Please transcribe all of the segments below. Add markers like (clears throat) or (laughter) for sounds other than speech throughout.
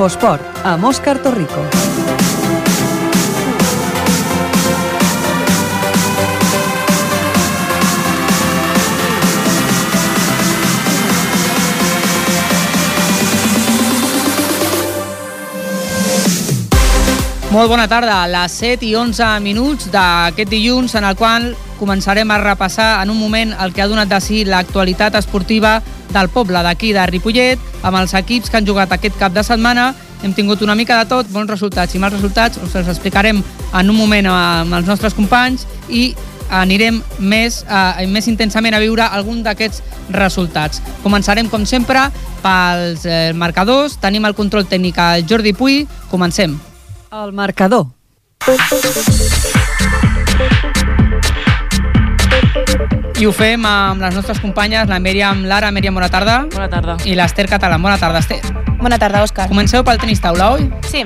Infosport, amb Òscar Torrico. Molt bona tarda, a les 7 i 11 minuts d'aquest dilluns en el qual començarem a repassar en un moment el que ha donat de si l'actualitat esportiva del poble d'aquí de Ripollet, amb els equips que han jugat aquest cap de setmana. Hem tingut una mica de tot, bons resultats i mals resultats, us els explicarem en un moment amb els nostres companys i anirem més, eh, més intensament a viure algun d'aquests resultats. Començarem, com sempre, pels eh, marcadors. Tenim el control tècnic al Jordi Puy. Comencem. El marcador. I ho fem amb les nostres companyes, la Mèriam Lara. Mèriam, bona tarda. Bona tarda. I l'Ester Català. Bona tarda,Ester. Bona tarda, Òscar. Comenceu pel tenis taula, oi? Sí.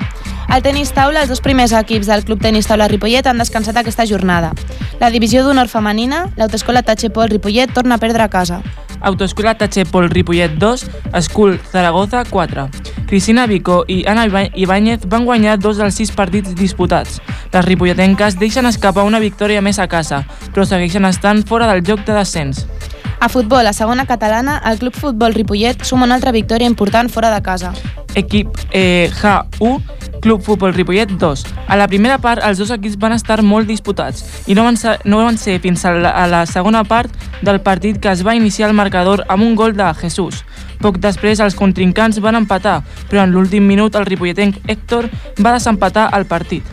Al tenis taula, els dos primers equips del Club Tenis Taula Ripollet han descansat aquesta jornada. La divisió d'honor femenina, l'autoescola Tachepol Ripollet torna a perdre a casa. Autoescola Tachepol Ripollet 2, School Zaragoza 4. Cristina Vico i Ana Ibáñez van guanyar dos dels sis partits disputats. Les ripolletenques deixen escapar una victòria més a casa, però segueixen estant fora del joc de descens. A futbol, a segona catalana, el Club Futbol Ripollet suma una altra victòria important fora de casa. Equip eh, H1, Club Futbol Ripollet 2. A la primera part, els dos equips van estar molt disputats i no van ser, no van ser fins a la, a la segona part del partit que es va iniciar el marcador amb un gol de Jesús. Poc després, els contrincants van empatar, però en l'últim minut el ripolletenc Héctor va desempatar el partit.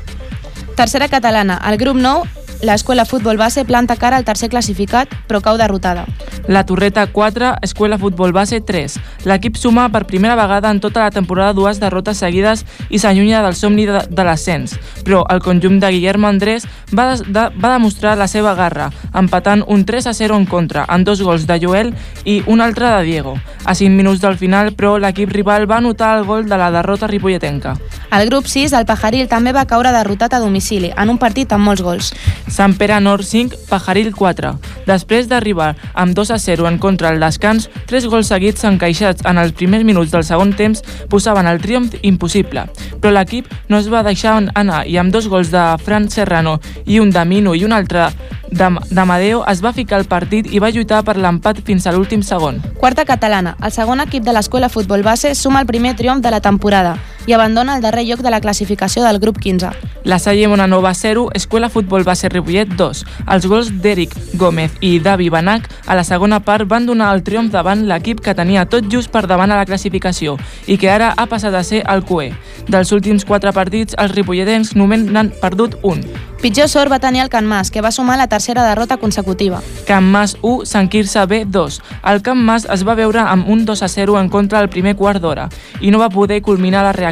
Tercera catalana, el grup 9, l'escola futbol base planta cara al tercer classificat, però cau derrotada. La Torreta 4, Escuela Futbol Base 3. L'equip suma per primera vegada en tota la temporada dues derrotes seguides i s'allunya del somni de, de l'ascens. Però el conjunt de Guillermo Andrés va, de, de, va demostrar la seva garra, empatant un 3 a 0 en contra, amb dos gols de Joel i un altre de Diego. A 5 minuts del final, però, l'equip rival va anotar el gol de la derrota ripolletenca. Al grup 6, el Pajaril també va caure derrotat a domicili, en un partit amb molts gols. Sant Pere Nord 5, Pajaril 4. Després d'arribar amb 2 a 0 en contra al descans, tres gols seguits encaixats en els primers minuts del segon temps posaven el triomf impossible. Però l'equip no es va deixar anar i amb dos gols de Fran Serrano i un de Mino i un altre d'Amadeo es va ficar al partit i va lluitar per l'empat fins a l'últim segon. Quarta catalana, el segon equip de l'escola futbol base suma el primer triomf de la temporada i abandona el darrer lloc de la classificació del grup 15. La Salle Monanova 0, Escuela Futbol Base Ripollet 2. Els gols d'Eric Gómez i Davi Banac a la segona part van donar el triomf davant l'equip que tenia tot just per davant a la classificació i que ara ha passat a ser el QE. Dels últims quatre partits, els ripolletens només n'han perdut un. Pitjor sort va tenir el Can Mas, que va sumar la tercera derrota consecutiva. Can Mas 1, Sant Quirze B 2. El Can Mas es va veure amb un 2 a 0 en contra al primer quart d'hora i no va poder culminar la reacció,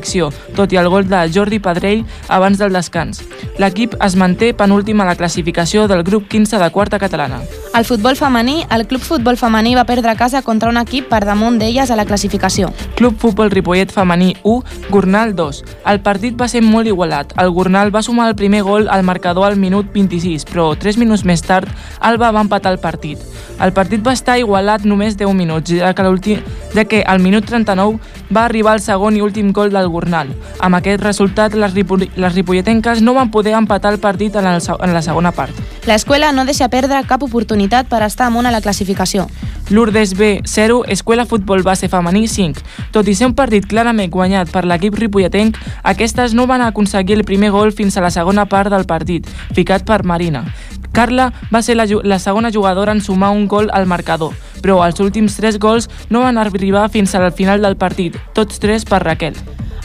tot i el gol de Jordi Pedrell abans del descans. L'equip es manté penúltim a la classificació del grup 15 de quarta catalana. Al futbol femení, el Club Futbol Femení va perdre a casa contra un equip per damunt d'elles a la classificació. Club Futbol Ripollet Femení 1, Gornal 2. El partit va ser molt igualat. El Gornal va sumar el primer gol al marcador al minut 26, però 3 minuts més tard Alba va empatar el partit. El partit va estar igualat només 10 minuts, ja que, ja que al minut 39 va arribar el segon i últim gol del Gornal. Amb aquest resultat, les, ripo les ripolletenques no van poder empatar el partit en, el, en la segona part. L'escola no deixa perdre cap oportunitat per estar amunt a la classificació. Lourdes B 0, Escuela Futbol Base Femení 5. Tot i ser un partit clarament guanyat per l'equip ripolletenc, aquestes no van aconseguir el primer gol fins a la segona part del partit, ficat per Marina. Carla va ser la, la segona jugadora en sumar un gol al marcador, però els últims tres gols no van arribar fins al final del partit, tots tres per Raquel.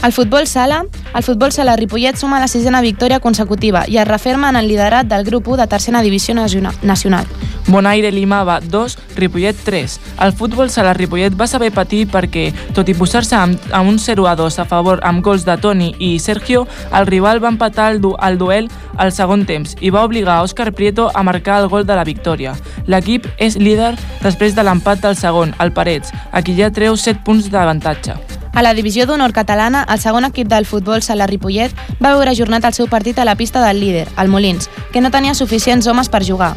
El futbol sala, el futbol sala Ripollet suma la sisena victòria consecutiva i es referma en el liderat del grup 1 de tercera divisió nacional. Bonaire Limava 2, Ripollet 3. El futbol sala Ripollet va saber patir perquè, tot i posar-se amb un 0 a 2 a favor amb gols de Toni i Sergio, el rival va empatar el, du el duel al segon temps i va obligar a Òscar Prieto a marcar el gol de la victòria. L'equip és líder després de l'empat del segon, el Parets, a qui ja treu 7 punts d'avantatge. A la divisió d'honor catalana, el segon equip del futbol sala Ripollet va veure ajornat el seu partit a la pista del líder, el Molins, que no tenia suficients homes per jugar.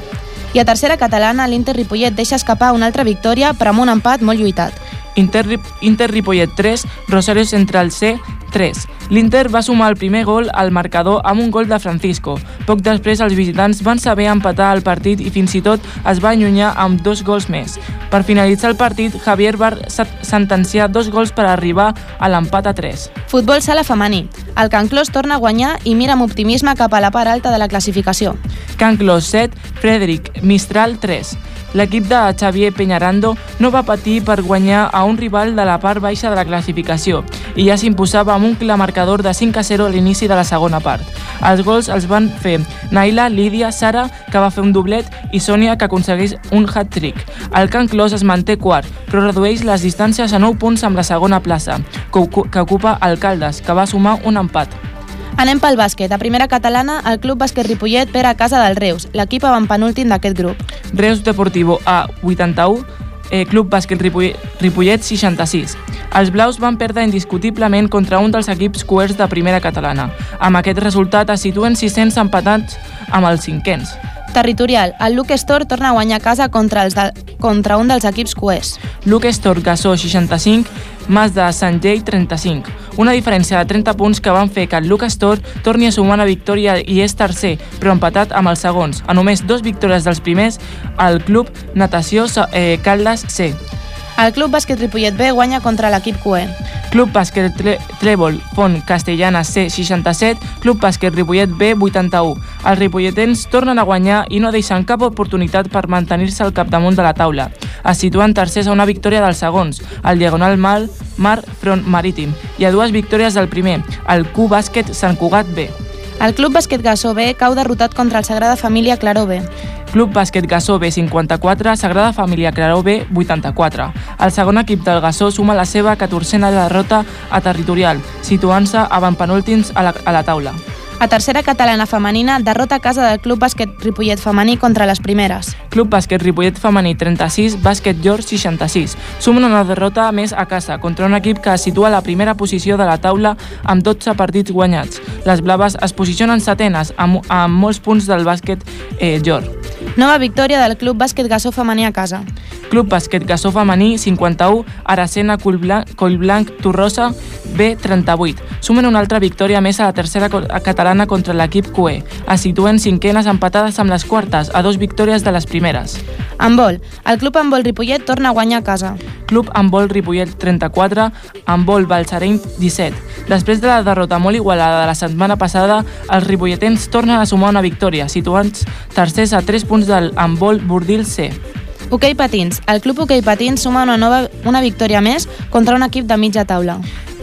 I a tercera catalana, l'Inter Ripollet deixa escapar una altra victòria però amb un empat molt lluitat. Inter, Inter Ripollet 3, Rosario Central C 3. L'Inter va sumar el primer gol al marcador amb un gol de Francisco. Poc després els visitants van saber empatar el partit i fins i tot es va allunyar amb dos gols més. Per finalitzar el partit, Javier va sentenciar dos gols per arribar a l'empat a 3. Futbol sala femení. El Can Clos torna a guanyar i mira amb optimisme cap a la part alta de la classificació. Can Clos 7, Frederic Mistral 3. L'equip de Xavier Peñarando no va patir per guanyar a un rival de la part baixa de la classificació i ja s'imposava amb un clar marcador de 5 a 0 a l'inici de la segona part. Els gols els van fer Naila, Lídia, Sara, que va fer un doblet, i Sònia, que aconsegueix un hat-trick. El Can Clos es manté quart, però redueix les distàncies a 9 punts amb la segona plaça, que ocupa Alcaldes, que va sumar un empat. Anem pel bàsquet. A primera catalana, el Club Bàsquet Ripollet per a casa del Reus, l'equip penúltim d'aquest grup. Reus Deportivo A 81, eh, Club Bàsquet Ripollet, Ripollet 66. Els blaus van perdre indiscutiblement contra un dels equips coers de primera catalana. Amb aquest resultat es situen 600 empatats amb els cinquens. Territorial, el Luke Store torna a guanyar casa contra, els de, contra un dels equips coers. Luke Store Gasó 65, Mas de Sant Jay 35. Una diferència de 30 punts que van fer que el Luke Store torni a sumar una victòria i és tercer, però empatat amb els segons. A només dos victòries dels primers, el club Natació eh, Caldes C. El Club Bàsquet Ripollet B guanya contra l'equip QE. Club Bàsquet Trèvol Font Castellana C 67, Club Bàsquet Ripollet B 81. Els ripolletens tornen a guanyar i no deixen cap oportunitat per mantenir-se al capdamunt de la taula. Es situen tercers a una victòria dels segons, el Diagonal Mal Mar Front Marítim, i a dues victòries del primer, el Q Bàsquet Sant Cugat B. El Club Bàsquet Gassó B cau derrotat contra el Sagrada Família Claró B. Club Bàsquet Gassó B 54, Sagrada Família Claró B 84. El segon equip del Gassó suma la seva 14a derrota a territorial, situant-se avantpenúltims a la, a la taula. A tercera catalana femenina, derrota a casa del Club Bàsquet Ripollet femení contra les primeres. Club Bàsquet Ripollet femení 36, Bàsquet George 66. Sumen una derrota més a casa contra un equip que es situa a la primera posició de la taula amb 12 partits guanyats. Les blaves es posicionen setenes amb, amb molts punts del bàsquet eh. Nova victòria del Club Bàsquet Gassó femení a casa. Club Bàsquet Gassó femení 51, Aracena Collblanc, Collblanc Torrosa B38. Sumen una altra victòria més a la tercera catalana contra l'equip QE. Es situen cinquenes empatades amb les quartes, a dos victòries de les primeres. Handbol. El Club Handbol Ripollet torna a guanyar a casa. Club Handbol Ripollet 34, Handbol Balsareny 17. Després de la derrota molt igualada de la setmana passada, els ripolletens tornen a sumar una victòria, situats tercers a 3 punts del Handbol Bordil C. Hoquei Patins. El Club Hoquei Patins suma una, nova, una victòria més contra un equip de mitja taula.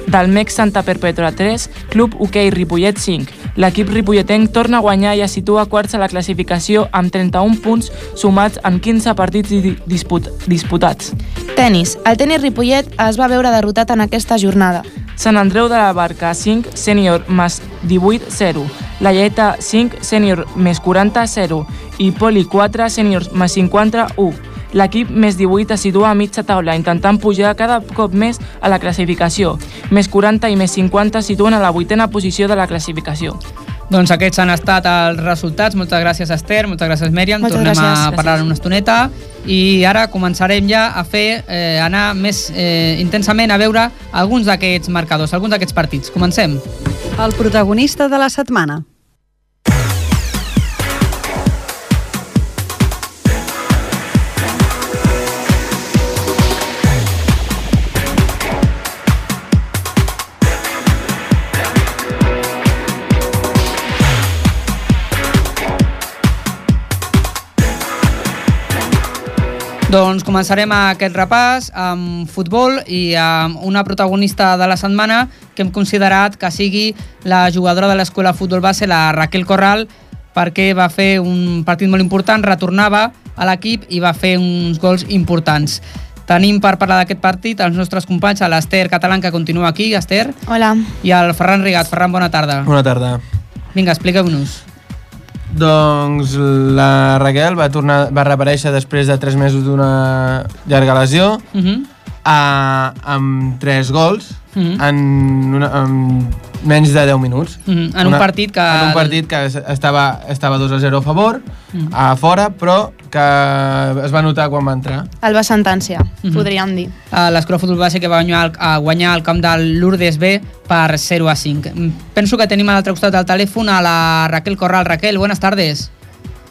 Del MEC Santa Perpètua 3, Club Hoquei Ripollet 5. L'equip ripolletenc torna a guanyar i es situa quarts a la classificació amb 31 punts sumats en 15 partits disput disputats. Tenis. El tenis Ripollet es va veure derrotat en aquesta jornada. Sant Andreu de la Barca 5, sènior més 18, 0. La Lleta 5, sènior més 40, 0. I Poli 4, sènior més 50, 1. L'equip més 18 es situa a mitja taula, intentant pujar cada cop més a la classificació. Més 40 i més 50 es situen a la vuitena posició de la classificació. Doncs aquests han estat els resultats. Moltes gràcies, Esther. Moltes gràcies, Mèriam. Moltes Tornem gràcies. a parlar una estoneta. I ara començarem ja a fer, eh, anar més eh, intensament a veure alguns d'aquests marcadors, alguns d'aquests partits. Comencem. El protagonista de la setmana. Doncs començarem aquest repàs amb futbol i amb una protagonista de la setmana que hem considerat que sigui la jugadora de l'escola futbol base, la Raquel Corral, perquè va fer un partit molt important, retornava a l'equip i va fer uns gols importants. Tenim per parlar d'aquest partit els nostres companys, a l'Ester Catalán, que continua aquí, Esther, Hola. i el Ferran Rigat. Ferran, bona tarda. Bona tarda. Vinga, expliqueu-nos. Doncs la Raquel va tornar va reaparèixer després de 3 mesos d'una llarga lesió Uh -huh. a, amb 3 gols Mhm. en, una, en menys de 10 minuts. Mhm, en un partit que- En un partit que es- estava, estava 2 a 0 a favor, a fora, però que es va notar quan va entrar. El va sentenciar, Mhm. podríem dir. Uh, L'Escola Futbol Base que va guanyar, el- a guanyar el camp del Lourdes B per 0 a 5. Mm, Penso que tenim a l'altre costat del telèfon a la Raquel Corral. Raquel, buenas tardes.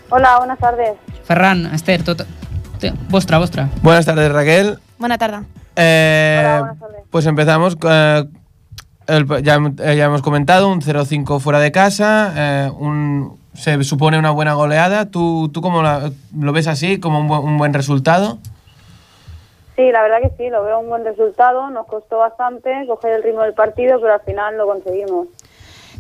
Hola, buenas tardes. Ferran, Esther, tot... Vostra, vostra. Buenas tardes, Raquel. Bona tarda. Eh, Hola, buenas tardes. Pues empezamos. eh, el- ya, eh, ya hemos comentado, un 0-5 fuera de casa, eh, un, se supone una buena goleada. ¿Tú, tú cómo la- lo ves así, como un buen, un buen resultado? Sí, la verdad que sí, lo veo un buen resultado. Nos costó bastante coger el ritmo del partido, pero al final lo conseguimos.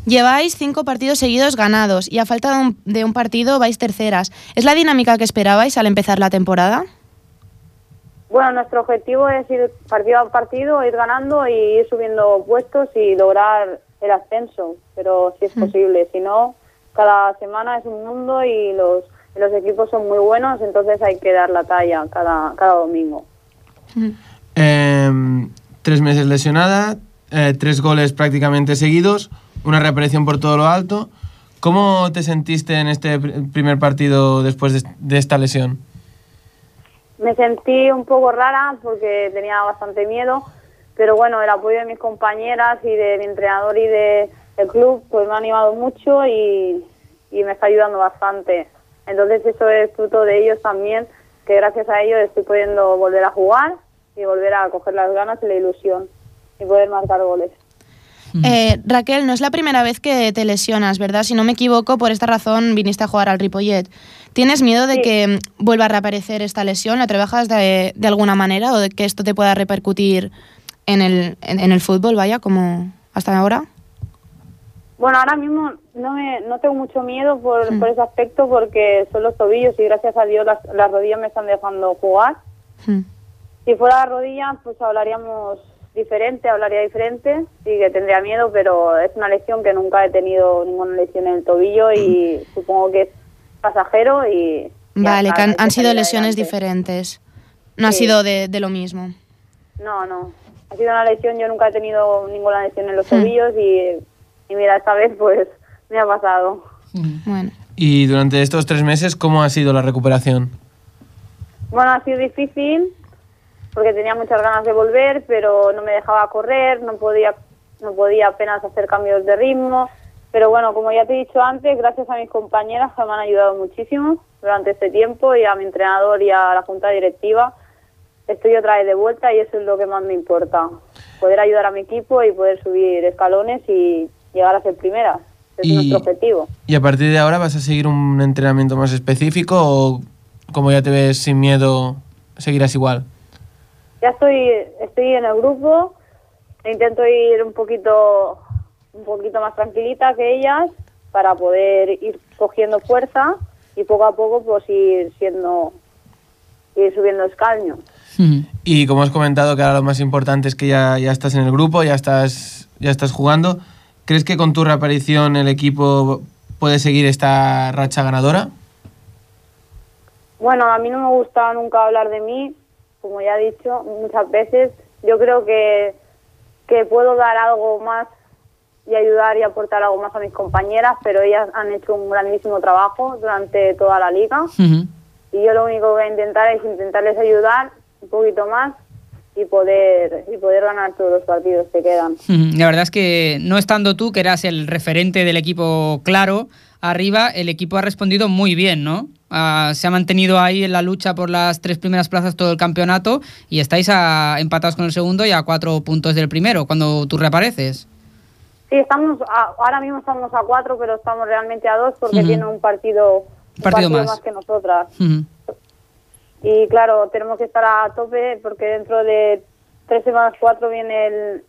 Lleváis cinco partidos seguidos ganados y a falta de un, de un partido vais terceras. ¿Es la dinámica que esperabais al empezar la temporada? Bueno, nuestro objetivo es ir partido a partido, ir ganando y ir subiendo puestos y lograr el ascenso, pero si es posible. Si no, cada semana es un mundo y los, equipos son muy buenos, entonces hay que dar la talla cada, cada domingo. Eh, tres meses lesionada, eh, tres goles prácticamente seguidos, una reaparición por todo lo alto. ¿Cómo te sentiste en este pr- primer partido después de, de esta lesión? Me sentí un poco rara porque tenía bastante miedo, pero bueno, el apoyo de mis compañeras y de mi entrenador y de, del club pues me ha animado mucho y, y me está ayudando bastante. Entonces eso es fruto de ellos también, que gracias a ellos estoy pudiendo volver a jugar y volver a coger las ganas y la ilusión y poder marcar goles. Eh, Raquel, no es la primera vez que te lesionas, ¿verdad? Si no me equivoco, por esta razón viniste a jugar al Ripollet. ¿Tienes miedo de Sí. que mm, vuelva a reaparecer esta lesión? ¿La trabajas de, de alguna manera o de que esto te pueda repercutir en el, en, en el fútbol, vaya, como hasta ahora? Bueno, ahora mismo no me no tengo mucho miedo por, por ese aspecto porque son los tobillos y gracias a Dios las, las rodillas me están dejando jugar. Hmm. Si fuera la rodilla, pues hablaríamos diferente, hablaría diferente, sí que tendría miedo, pero es una lesión que nunca he tenido ninguna lesión en el tobillo y supongo que es pasajero y... Vale, que han, sido lesiones adelante. diferentes. No ha sido de, de lo mismo. No, no. Ha sido una lesión, yo nunca he tenido ninguna lesión en los Hmm. tobillos y, y mira, esta vez pues me ha pasado. Bueno. Y durante estos tres meses, ¿cómo ha sido la recuperación? Bueno, ha sido difícil porque tenía muchas ganas de volver, pero no me dejaba correr, no podía, no podía apenas hacer cambios de ritmo. Pero bueno, como ya te he dicho antes, gracias a mis compañeras que me han ayudado muchísimo durante este tiempo y a mi entrenador y a la junta directiva, estoy otra vez de vuelta y eso es lo que más me importa. Poder ayudar a mi equipo y poder subir escalones y llegar a ser primera. Es Y- nuestro objetivo. ¿Y a partir de ahora vas a seguir un entrenamiento más específico o como ya te ves sin miedo, seguirás igual? Ya estoy, estoy en el grupo, e intento ir un poquito, un poquito más tranquilita que ellas para poder ir cogiendo fuerza y poco a poco pues ir siendo, ir subiendo escaños. Y como has comentado que ahora lo más importante es que ya, ya estás en el grupo, ya estás, ya estás jugando, ¿crees que con tu reaparición el equipo puede seguir esta racha ganadora? Bueno, a mí no me gusta nunca hablar de mí, como ya he dicho muchas veces. Yo creo que, que puedo dar algo más y ayudar y aportar algo más a mis compañeras, pero ellas han hecho un grandísimo trabajo durante toda la liga. y yo lo único que voy a intentar es intentarles ayudar un poquito más y poder y poder ganar todos los partidos que quedan. La verdad es que no estando tú, que eras el referente del equipo claro, arriba, el equipo ha respondido muy bien, ¿no? Ah, se ha mantenido ahí en la lucha por las tres primeras plazas todo el campeonato y estáis a- empatados con el segundo y a cuatro puntos del primero cuando tú reapareces. Sí, estamos a- ahora mismo estamos a cuatro, pero estamos realmente a dos porque Ujú. tiene un partido, un Partido más. que nosotras. Y claro, tenemos que estar a tope porque dentro de tres semanas, cuatro, viene el,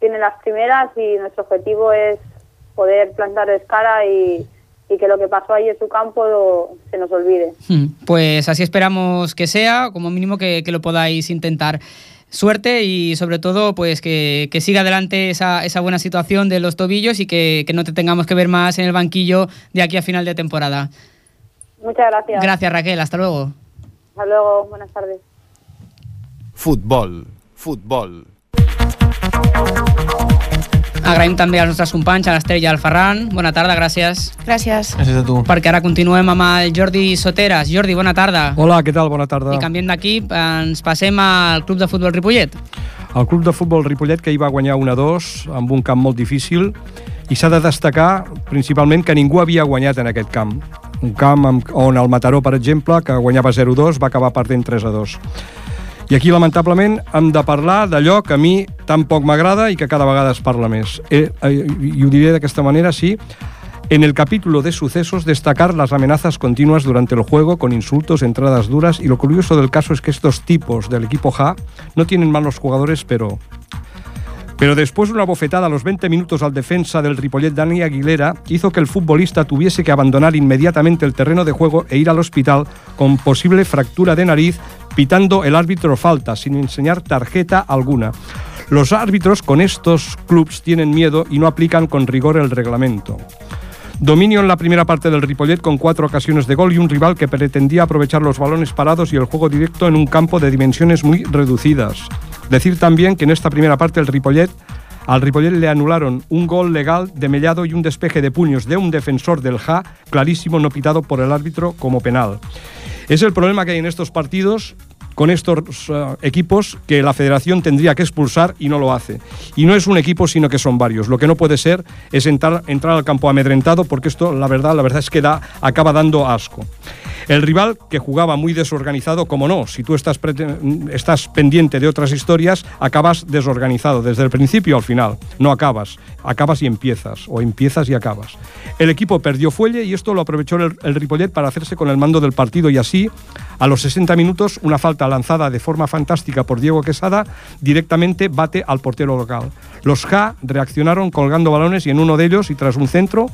vienen las primeras y nuestro objetivo es poder plantar escala y, y que lo que pasó ahí en su campo lo- se nos olvide. Mm, Pues así esperamos que sea, como mínimo que, que lo podáis intentar. Suerte y sobre todo pues que, que siga adelante esa, esa buena situación de los tobillos y que, que no te tengamos que ver más en el banquillo de aquí a final de temporada. Muchas gracias. Gracias Raquel, hasta luego. Hasta luego, buenas tardes. Futbol, futbol. Agraïm també als nostres companys, a l'Estrella i al Ferran. Bona tarda, gràcies. Gràcies. Gràcies a tu. Perquè ara continuem amb el Jordi Soteres. Jordi, bona tarda. Hola, què tal? Bona tarda. I canviem d'equip, ens passem al Club de Futbol Ripollet. El club de futbol Ripollet que hi va guanyar 1-2 amb un camp molt difícil i s'ha de destacar principalment que ningú havia guanyat en aquest camp. Un camp on el Mataró, per exemple, que guanyava 0-2, va acabar perdent 3-2. I aquí, lamentablement, hem de parlar d'allò que a mi tan poc m'agrada i que cada vegada es parla més. Eh, eh, I ho diré d'aquesta manera, sí. En el capítulo de sucesos, destacar las amenazas continuas durante el juego con insultos, entradas duras y lo curioso del caso es que estos tipos del equipo Ja no tienen malos jugadores, pero pero después una bofetada a los 20 minutos al defensa del Ripollet Dani Aguilera hizo que el futbolista tuviese que abandonar inmediatamente el terreno de juego e ir al hospital con posible fractura de nariz, pitando el árbitro falta sin enseñar tarjeta alguna. Los árbitros con estos clubs tienen miedo y no aplican con rigor el reglamento. Dominio en la primera parte del Ripollet con cuatro ocasiones de gol y un rival que pretendía aprovechar los balones parados y el juego directo en un campo de dimensiones muy reducidas. Decir también que en esta primera parte el Ripollet al Ripollet le anularon un gol legal de Mellado y un despeje de puños de un defensor del JA, clarísimo no pitado por el árbitro como penal. Es el problema que hay en estos partidos con estos uh, equipos que la federación tendría que expulsar y no lo hace. Y no es un equipo, sino que son varios. Lo que no puede ser es entrar, al campo amedrentado porque esto, la verdad, la verdad es que da, acaba dando asco. El rival, que jugaba muy desorganizado, como no, si tú estás pendiente de otras historias, acabas desorganizado desde el principio al final. No acabas, acabas y empiezas, o empiezas y acabas. El equipo perdió fuelle y esto lo aprovechó el, el Ripollet para hacerse con el mando del partido y así, a los 60 minutos, una falta lanzada de forma fantástica por Diego Quesada directamente bate al portero local. Los Ja reaccionaron colgando balones y en uno de ellos, y tras un centro,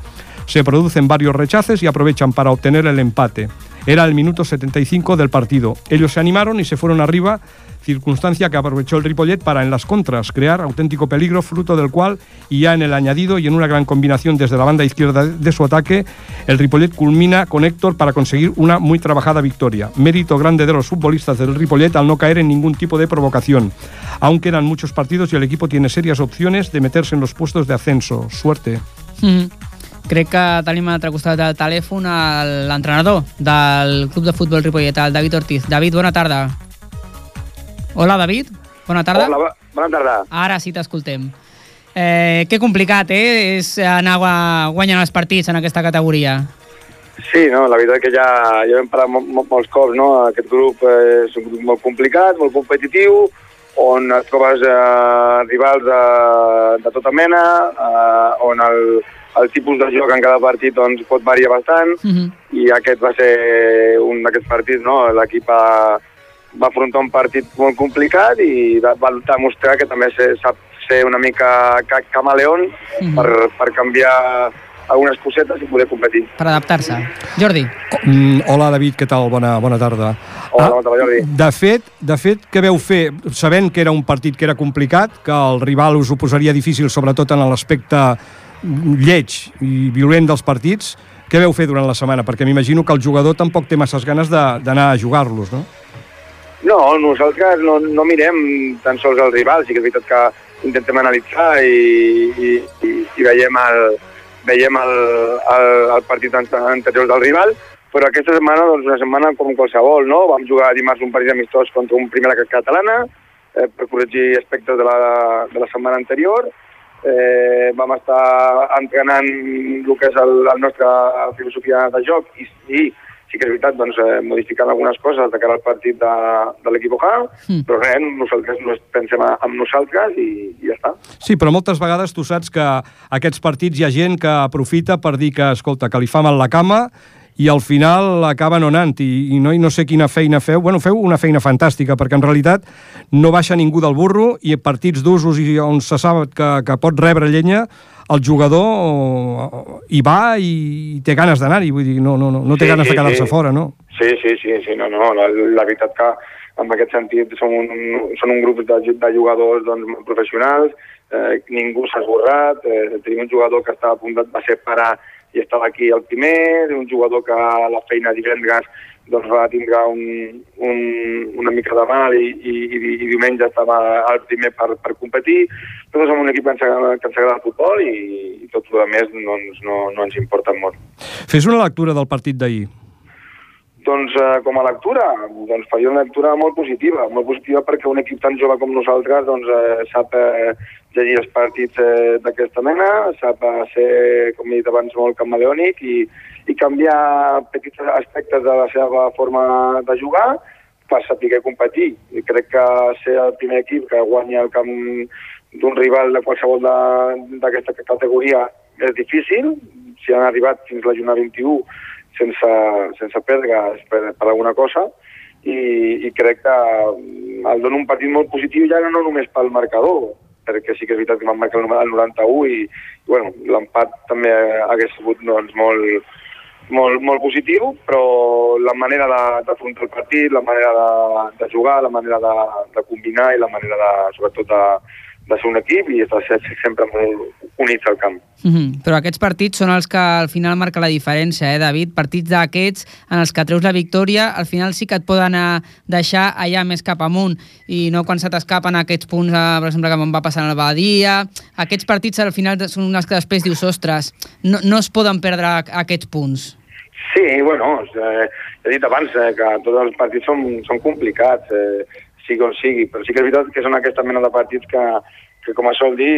se producen varios rechaces y aprovechan para obtener el empate. Era el minuto 75 del partido. Ellos se animaron y se fueron arriba, circunstancia que aprovechó el Ripollet para en las contras crear auténtico peligro, fruto del cual, y ya en el añadido y en una gran combinación desde la banda izquierda de su ataque, el Ripollet culmina con Héctor para conseguir una muy trabajada victoria. Mérito grande de los futbolistas del Ripollet al no caer en ningún tipo de provocación. Aún quedan muchos partidos y el equipo tiene serias opciones de meterse en los puestos de ascenso. Suerte. Mm. Crec que tenim a l'altre costat del telèfon l'entrenador del Club de Futbol Ripollet, el David Ortiz. David, bona tarda. Hola, David. Bona tarda. Hola, bona tarda. Ara sí t'escoltem. Eh, que complicat, eh? És anar guanyant els partits en aquesta categoria. Sí, no, la veritat que ja, ja hem parlat mol, mol, molts cops, no? Aquest grup és un grup molt complicat, molt competitiu, on et trobes eh, rivals de, de tota mena, eh, on el, el tipus de joc en cada partit doncs, pot variar bastant, uh -huh. i aquest va ser un d'aquests partits, no? L'equip va, va afrontar un partit molt complicat i va, va demostrar que també se, sap ser una mica ca camaleón uh -huh. per, per canviar algunes cosetes i poder competir. Per adaptar-se. Jordi. Mm, hola, David, què tal? Bona, bona tarda. Hola, bona tarda, Jordi. De fet, de fet, què veu fer? Sabent que era un partit que era complicat, que el rival us ho posaria difícil, sobretot en l'aspecte lleig i violent dels partits, què veu fer durant la setmana? Perquè m'imagino que el jugador tampoc té masses ganes d'anar a jugar-los, no? No, nosaltres no, no mirem tan sols el rival, sí que és veritat que intentem analitzar i, i, i, i veiem el, veiem el, el, el partit anterior del rival, però aquesta setmana, doncs, una setmana com qualsevol, no? Vam jugar dimarts un partit amistós contra un primera catalana, eh, per corregir aspectes de la, de la setmana anterior, eh, vam estar entrenant el que és el, la nostra filosofia de joc i, i sí que és veritat, doncs, eh, modificant algunes coses de cara al partit de, de l'equip OJA, mm. però res, nosaltres no pensem en nosaltres i, i ja està. Sí, però moltes vegades tu saps que aquests partits hi ha gent que aprofita per dir que, escolta, que li fa mal la cama i al final acaba no anant i, i, no, i no sé quina feina feu. Bueno, feu una feina fantàstica, perquè en realitat no baixa ningú del burro i partits d'usos i on se sap que, que pot rebre llenya, el jugador hi va i té ganes d'anar-hi, vull dir, no, no, no, no té sí, ganes de quedar-se sí. fora, no? Sí, sí, sí, sí no, no, la, la veritat que en aquest sentit som un, són un grup de, de jugadors doncs, professionals, eh, ningú s'ha esborrat, eh, tenim un jugador que estava a punt de, va ser parar i estava aquí el primer, un jugador que a la feina divendres doncs va tindre un, un, una mica de mal i, i, i, i diumenge estava al primer per, per competir. Nosaltres som un equip que ens agrada, que ens agrada el futbol i, i tot el més doncs, no, no ens importa molt. Fes una lectura del partit d'ahir. Doncs eh, com a lectura, doncs faria una lectura molt positiva, molt positiva perquè un equip tan jove com nosaltres doncs, eh, sap eh, llegir els partits eh, d'aquesta mena, sap ser, com he dit abans, molt camaleònic i, i canviar petits aspectes de la seva forma de jugar per saber competir. I crec que ser el primer equip que guanya el camp d'un rival de qualsevol d'aquesta categoria és difícil. Si han arribat fins la jornada 21 sense, sense perdre per, per alguna cosa i, i crec que el dona un partit molt positiu ja no només pel marcador, perquè sí que és veritat que van marcar el 91 i, i bueno, l'empat també hagués sigut doncs, molt, molt, molt positiu, però la manera d'afrontar el partit, la manera de, de jugar, la manera de, de combinar i la manera de, sobretot de, de ser un equip i estar se- sempre molt units al camp. Mm -hmm. Però aquests partits són els que al final marca la diferència, eh, David? Partits d'aquests en els que treus la victòria, al final sí que et poden eh, deixar allà més cap amunt i no quan se t'escapen aquests punts, eh, per exemple, que em va passar en el Badia. Aquests partits al final són els que després dius, ostres, no, no es poden perdre aquests punts. Sí, bueno, eh, he dit abans eh, que tots els partits són, són complicats, eh, sigui on sigui, però sí que és veritat que són aquesta mena de partits que, que com es sol dir,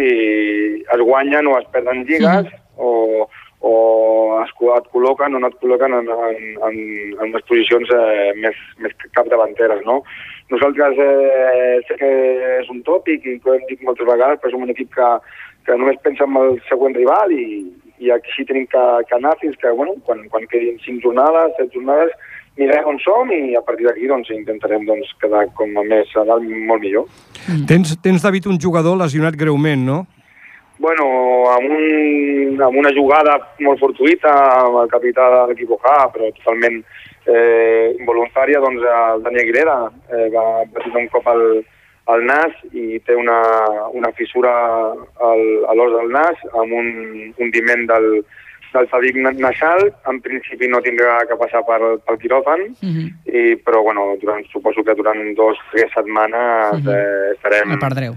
es guanyen o es perden lligues Mhm. o, o es, et col·loquen o no et col·loquen en, en, en, en unes posicions eh, més, més capdavanteres, no? Nosaltres eh, sé que és un tòpic i que ho hem dit moltes vegades, però som un equip que, que només pensa en el següent rival i, i aquí tenim que, que anar fins que, bueno, quan, quan quedin cinc jornades, set jornades, mirem on som i a partir d'aquí doncs, intentarem doncs, quedar com a més a dalt molt millor. Tens, tens, David, un jugador lesionat greument, no? Bueno, amb, un, amb una jugada molt fortuïta amb el capità de l'equip Ojà, però totalment eh, involuntària, doncs el Dani Aguilera eh, va patir un cop al, al nas i té una, una fissura al, a l'os del nas amb un hundiment del, del tabic na- nasal. En principi no tindrà que passar per, pel quiròfan, Mm -hmm. i, però bueno, durant, suposo que durant dos o tres setmanes Mhm. eh, estarem... El perdreu.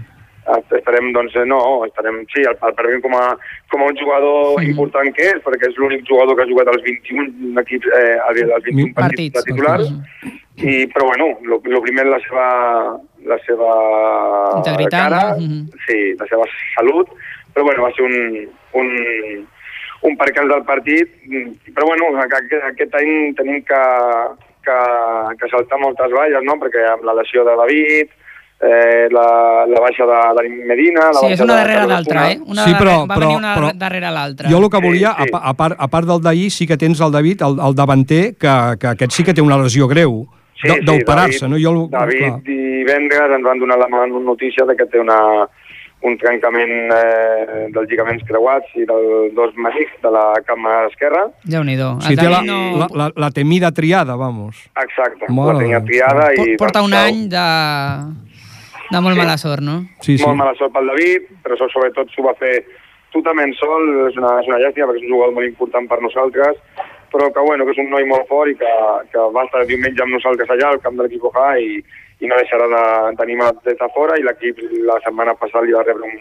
Est- estarem, doncs, no, estarem, sí, el, el perdem com a, com a un jugador Mhm. important que és, perquè és l'únic jugador que ha jugat als 21 equips, eh, als 21 partits, Partits. de titulars, i, però bueno, lo, lo primer la seva, la seva Integritat, cara, no? Mhm. sí, la seva salut, però bueno, va ser un, un, un percal del partit, mm, però bueno, aquest, aquest any tenim que, que, que saltar moltes valles, no?, perquè amb la lesió de David, eh, la, la baixa de Dani Medina... La Sí, és una de darrere l'altra, eh? Una Sí, però- darrere, va però- venir una però- darrere l'altra. Jo el que Sí, volia, sí. a, pa- a, part, a part del d'ahir, sí que tens el David, el, el davanter, que, que aquest sí que té una lesió greu, Sí, de- sí, d'operar-se, David- no? Jo, el- David clar. divendres ens van donar la mala notícia de que té una, un trencament eh, dels lligaments creuats i dels dos meniscs de la cama esquerra. Déu-n'hi-do. Sí, El té la, no... la, la, la temida triada, vamos. Exacte, Mare la tenia de- triada i... Porta un any de, de molt mala sort, no? Sí, sí. Molt mala sort pel David, però so- sobretot s'ho va fer totalment sol, és una, és una llàstima perquè és un jugador molt important per nosaltres, però que, bueno, que és un noi molt fort i que, que va estar diumenge amb nosaltres allà al camp de l'equip Ojà i, i no deixarà de- d'animar des de fora i l'equip la setmana passada li va rebre un,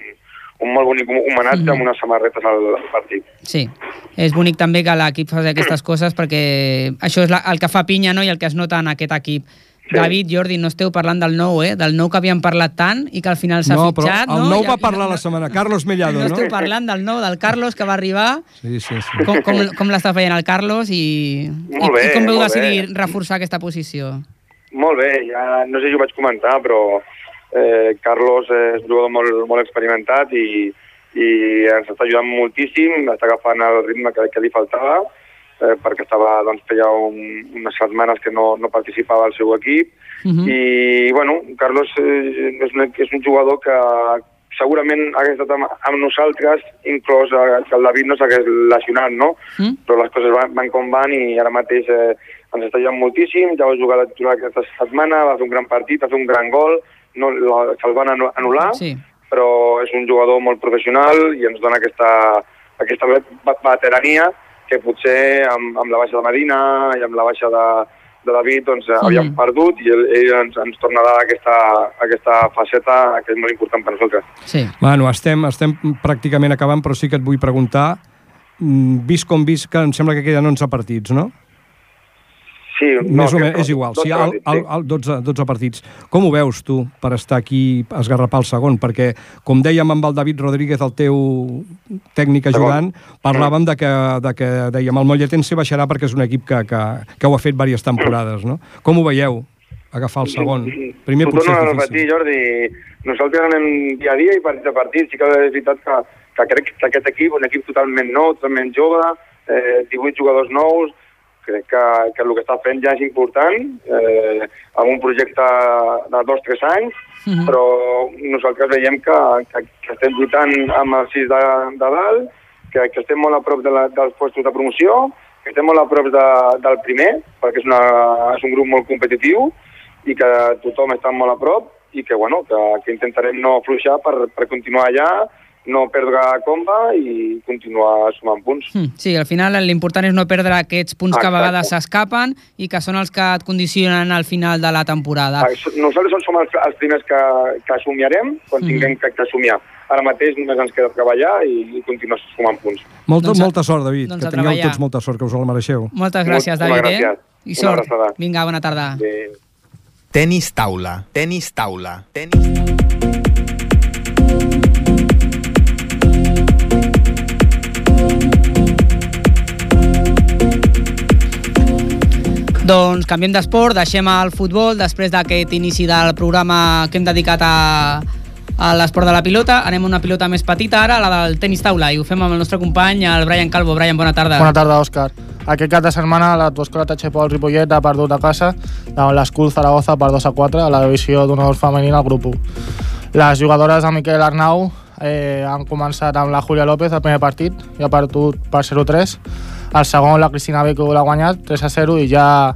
un molt bonic homenatge Mhm. amb unes samarretes al, al partit. Sí. És bonic també que l'equip faci aquestes (clears throat) coses perquè això és la, el que fa pinya no? i el que es nota en aquest equip. Sí. David, Jordi, no esteu parlant del nou, eh? Del nou que havíem parlat tant i que al final s'ha No, però fitxat, el no? nou I- va i parlar la setmana. Carlos Mellado, No no? esteu parlant del nou, del Carlos, que va arribar. Sí, sí, sí. Com, com, com l'està fent el Carlos i, Molt bé, i, i com veu decidir bé. reforçar aquesta posició? Molt bé, ja no sé si ho vaig comentar, però eh, Carlos és un jugador molt, molt experimentat i, i ens està ajudant moltíssim, està agafant el ritme que, que li faltava, eh, perquè estava, doncs, feia un, unes setmanes que no, no participava al seu equip, Uh -huh. i, bueno, Carlos eh, és, un, és un jugador que segurament hagués estat amb, amb nosaltres, inclòs que el David no s'hagués lesionat, no? Mm? Però les coses van, van com van i ara mateix eh, ens està ajudant moltíssim, ja va jugar la titular aquesta setmana, va fer un gran partit, va fer un gran gol, no, se'l van anu- anul·lar, Sí. però és un jugador molt professional i ens dona aquesta, aquesta ve- veterania que potser amb, amb la baixa de Medina i amb la baixa de, de David doncs, mm. havíem perdut i ell, ell ens, ens torna a dar aquesta, aquesta faceta que és molt important per nosaltres. Sí. Bueno, estem, estem pràcticament acabant, però sí que et vull preguntar, mm, vist com vist, que em sembla que queden 11 partits, no? Sí, Més o menys, és igual, sí, al, al, al 12, 12 partits. Com ho veus tu per estar aquí a esgarrapar el segon? Perquè, com dèiem amb el David Rodríguez, el teu tècnic ajudant, parlàvem de que, de que dèiem el Molletense baixarà perquè és un equip que, que, que ho ha fet diverses temporades, no? Com ho veieu, agafar el segon? Primer potser és repetir, difícil. Jordi. Nosaltres anem dia a dia i partit a partit. Sí que és veritat que, que crec que aquest equip, un equip totalment nou, totalment jove, eh, 18 jugadors nous, crec que, que el que està fent ja és important, eh, amb un projecte de dos o tres anys, Mhm. però nosaltres veiem que, que, que estem lluitant amb els sis de, de dalt, que, que estem molt a prop de la, dels postos de promoció, que estem molt a prop de, del primer, perquè és, una, és un grup molt competitiu, i que tothom està molt a prop, i que, bueno, que, que intentarem no afluixar per, per continuar allà, no perdre comba i continuar sumant punts. Mm, Sí, al final l'important és no perdre aquests punts que a Exacte. vegades s'escapen i que són els que et condicionen al final de la temporada. Ah, Nosaltres som els, els primers que, que assumirem quan Mhm. tinguem que, que assumiar. Ara mateix només ens queda treballar i, i continuar sumant punts. Molta, Doncs molta sort, David, doncs que tingueu treballar. tots molta sort, que us el mereixeu. Moltes gràcies, Moltes David, gràcies. eh? I sort. Vinga, bona tarda. Bé. Tenis taula, tenis taula, tenis Doncs canviem d'esport, deixem el futbol després d'aquest inici del programa que hem dedicat a, a l'esport de la pilota. Anem a una pilota més petita ara, la del tenis taula, i ho fem amb el nostre company, el Brian Calvo. Brian, bona tarda. Bona tarda, Òscar. Aquest cap de setmana la Toscola Tachepol Ripollet ha perdut a casa davant l'Escul Zaragoza per 2 a 4 a la divisió d'honor femenina al grup 1. Les jugadores de Miquel Arnau eh, han començat amb la Júlia López el primer partit i ha perdut per 0-3. El segon, la Cristina Vico l'ha guanyat 3 a 0 i ja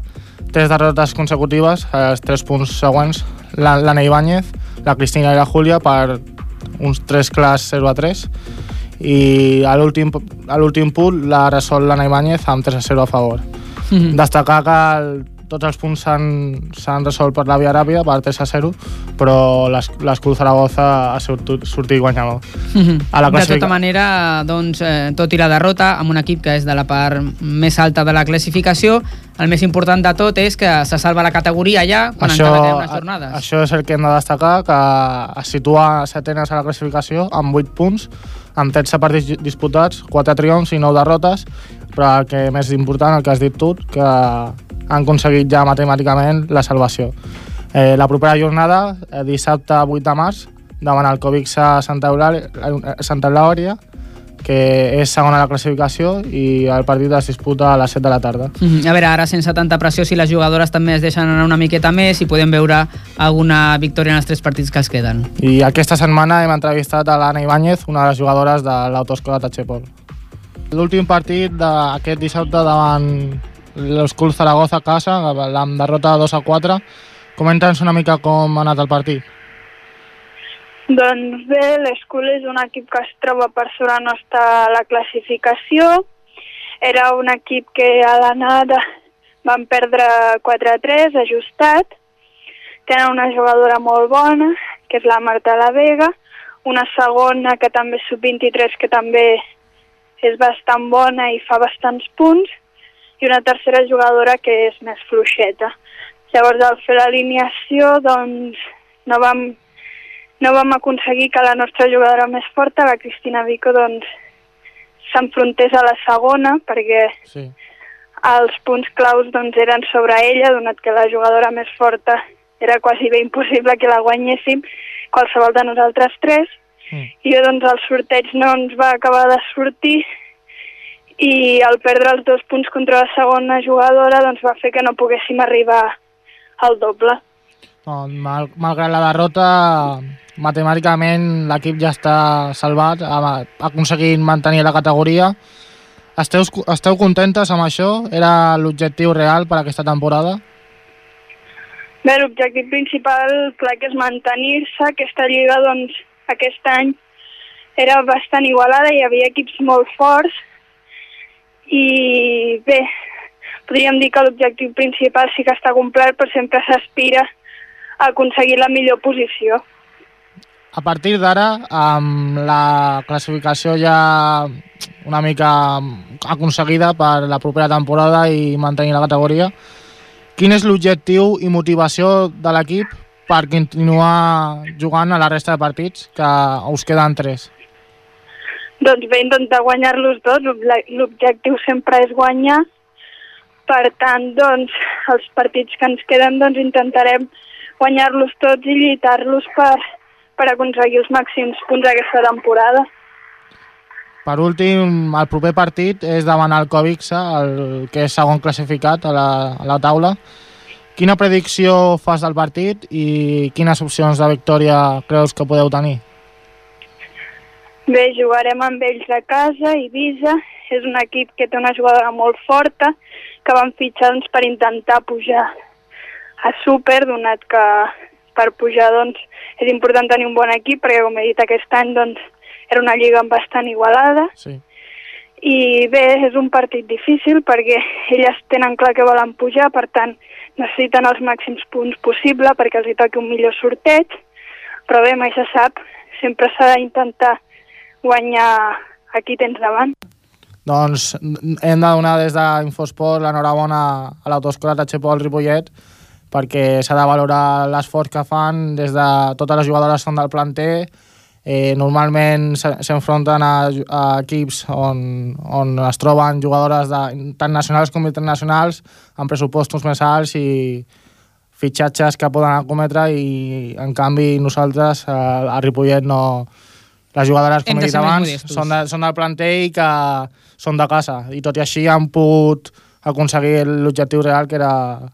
tres derrotes consecutives, els tres punts següents, la- l'Anna Ibáñez, la Cristina i la Júlia per uns 3 clars 0 a 3 i a l'últim punt la resol l'Anna Ibáñez amb 3 a 0 a favor. Mhm. Destacar que el, tots els punts s'han resolt per la via ràpida, per 3 a 0, però l'Es- l'Escul Zaragoza ha sortit, sortit guanyador. Mhm. A la de classifica- tota manera, doncs, eh, tot i la derrota, amb un equip que és de la part més alta de la classificació, el més important de tot és que se salva la categoria ja quan encara queden unes jornades. a- això és el que hem de destacar, que es situa setenes a la classificació amb 8 punts, amb 13 partits di- disputats, 4 triomfs i 9 derrotes, però el que més important, el que has dit tu, que han aconseguit ja matemàticament la salvació. Eh, la propera jornada, eh, dissabte 8 de març, davant el Covixa Santa Eulàlia, eh, Santa que és segona a la classificació i el partit es disputa a les 7 de la tarda. Mhm. A veure, ara sense tanta pressió, si les jugadores també es deixen anar una miqueta més i podem veure alguna victòria en els tres partits que els queden. I aquesta setmana hem entrevistat a l'Anna Ibáñez, una de les jugadores de l'Autoescola Tachepol. L'últim partit d'aquest dissabte davant l'Escul Zaragoza a casa, amb derrota 2 a 4. Comenta'ns una mica com ha anat el partit. Doncs bé, l'Escul és un equip que es troba per sobre nostra a la classificació. Era un equip que a l'anada van perdre 4-3, ajustat. Tenen una jugadora molt bona, que és la Marta La Vega, una segona que també és sub-23, que també és bastant bona i fa bastants punts, i una tercera jugadora que és més fluixeta. Llavors, al fer l'alineació, doncs, no vam no vam aconseguir que la nostra jugadora més forta, la Cristina Vico, doncs, s'enfrontés a la segona, perquè Sí. els punts claus doncs, eren sobre ella, donat que la jugadora més forta era quasi bé impossible que la guanyéssim qualsevol de nosaltres tres. Mm. I doncs el sorteig no ens va acabar de sortir i al perdre els dos punts contra la segona jugadora doncs va fer que no poguéssim arribar al doble. Doncs, mal, malgrat la derrota, matemàticament l'equip ja està salvat, ha ha aconseguit mantenir la categoria. Esteu, esteu contentes amb això? Era l'objectiu real per aquesta temporada? Bé, l'objectiu principal, clar que és mantenir-se. Aquesta lliga, doncs, aquest any era bastant igualada, hi havia equips molt forts i bé, podríem dir que l'objectiu principal sí que està complert, però sempre s'aspira a aconseguir la millor posició. A partir d'ara, amb la classificació ja una mica aconseguida per la propera temporada i mantenir la categoria, quin és l'objectiu i motivació de l'equip per continuar jugant a la resta de partits, que us queden tres? Doncs bé, intentar guanyar-los tots. L'obje- L'objectiu sempre és guanyar. Per tant, doncs, els partits que ens queden doncs, intentarem guanyar-los tots i lluitar-los per, per aconseguir els màxims punts d'aquesta temporada. Per últim, el proper partit és davant el Covixa, el que és segon classificat a la, a la taula. Quina predicció fas del partit i quines opcions de victòria creus que podeu tenir? Bé, jugarem amb ells a casa, Ibiza. És un equip que té una jugadora molt forta, que van fitxar doncs, per intentar pujar a súper, donat que per pujar doncs, és important tenir un bon equip, perquè com he dit aquest any doncs, era una lliga bastant igualada. Sí. I bé, és un partit difícil perquè elles tenen clar que volen pujar, per tant necessiten els màxims punts possible perquè els hi toqui un millor sorteig, però bé, mai se sap, sempre s'ha d'intentar guanyar a qui tens davant. Doncs hem de donar des d'Infosport l'enhorabona a l'autoescola Tachepol Ripollet perquè s'ha de valorar l'esforç que fan des de totes les jugadores són del planter eh, normalment se- s'enfronten a, a equips on, on es troben jugadores de, tant nacionals com internacionals amb pressupostos més alts i fitxatges que poden acometre i en canvi nosaltres a, a Ripollet no les jugadores, com he dit abans, modestos. són, de, són del planter i que són de casa i tot i així han pogut aconseguir l'objectiu real que era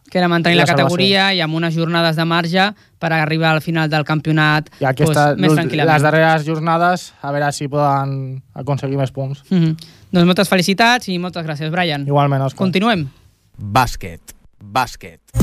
que era mantenir la la categoria i amb unes jornades de marge per arribar al final del campionat i aquesta, doncs, més tranquil·lament. les darreres jornades a veure si poden aconseguir més punts. Mm -hmm. Doncs moltes felicitats i moltes gràcies, Brian. Igualment, Òscar. Continuem. Bàsquet. Bàsquet.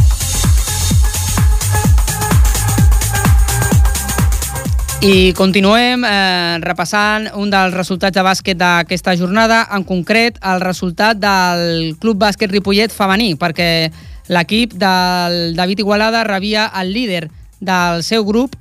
I continuem eh, repassant un dels resultats de bàsquet d'aquesta jornada, en concret el resultat del Club Bàsquet Ripollet femení, perquè l'equip del David Igualada rebia el líder del seu grup,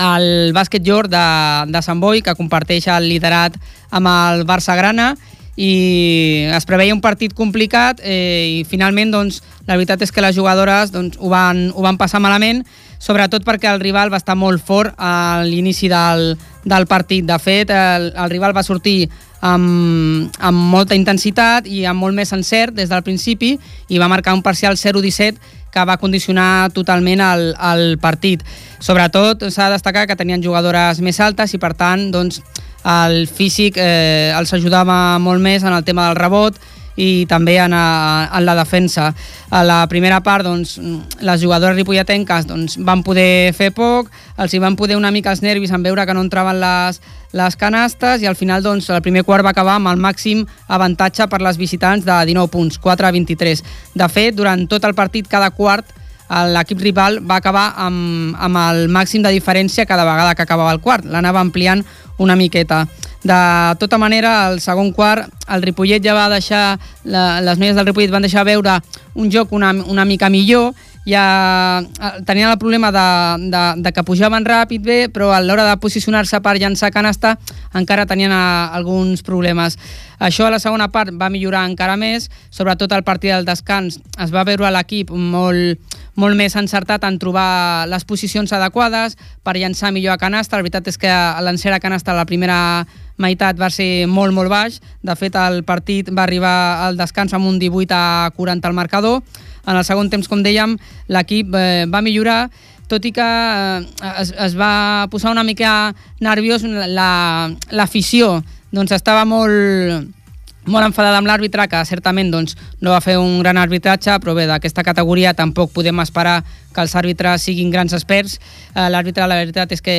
el bàsquet Jor de, de Sant Boi, que comparteix el liderat amb el Barça Grana, i es preveia un partit complicat eh, i finalment doncs, la veritat és que les jugadores doncs, ho, van, ho van passar malament sobretot perquè el rival va estar molt fort a l'inici del, del partit. De fet, el, el rival va sortir amb, amb molta intensitat i amb molt més encert des del principi i va marcar un parcial 0-17 que va condicionar totalment el, el partit. Sobretot s'ha de destacar que tenien jugadores més altes i per tant doncs, el físic eh, els ajudava molt més en el tema del rebot i també en, en la defensa. A la primera part, doncs, les jugadores ripolletenques doncs, van poder fer poc, els hi van poder una mica els nervis en veure que no entraven les, les canastes i al final doncs, el primer quart va acabar amb el màxim avantatge per les visitants de 19 punts, 4 a 23. De fet, durant tot el partit, cada quart, l'equip rival va acabar amb, amb el màxim de diferència cada vegada que acabava el quart. L'anava ampliant una miqueta. De tota manera, al segon quart, el Ripollet ja va deixar, la, les noies del Ripollet van deixar veure un joc una, una mica millor, ja eh, tenien el problema de, de, de que pujaven ràpid bé, però a l'hora de posicionar-se per llançar canasta encara tenien a, alguns problemes. Això a la segona part va millorar encara més, sobretot al partit del descans es va veure l'equip molt, molt més encertat en trobar les posicions adequades per llançar millor a canasta. La veritat és que l'encert a canasta la primera meitat va ser molt, molt baix. De fet, el partit va arribar al descans amb un 18 a 40 al marcador. En el segon temps, com dèiem, l'equip eh, va millorar, tot i que eh, es, es va posar una mica nerviós la- l'afició. doncs estava molt, molt enfadada amb l'àrbitre, que certament doncs, no va fer un gran arbitratge, però bé, d'aquesta categoria tampoc podem esperar que els àrbitres siguin grans experts. Eh, L'àrbitre, la veritat és que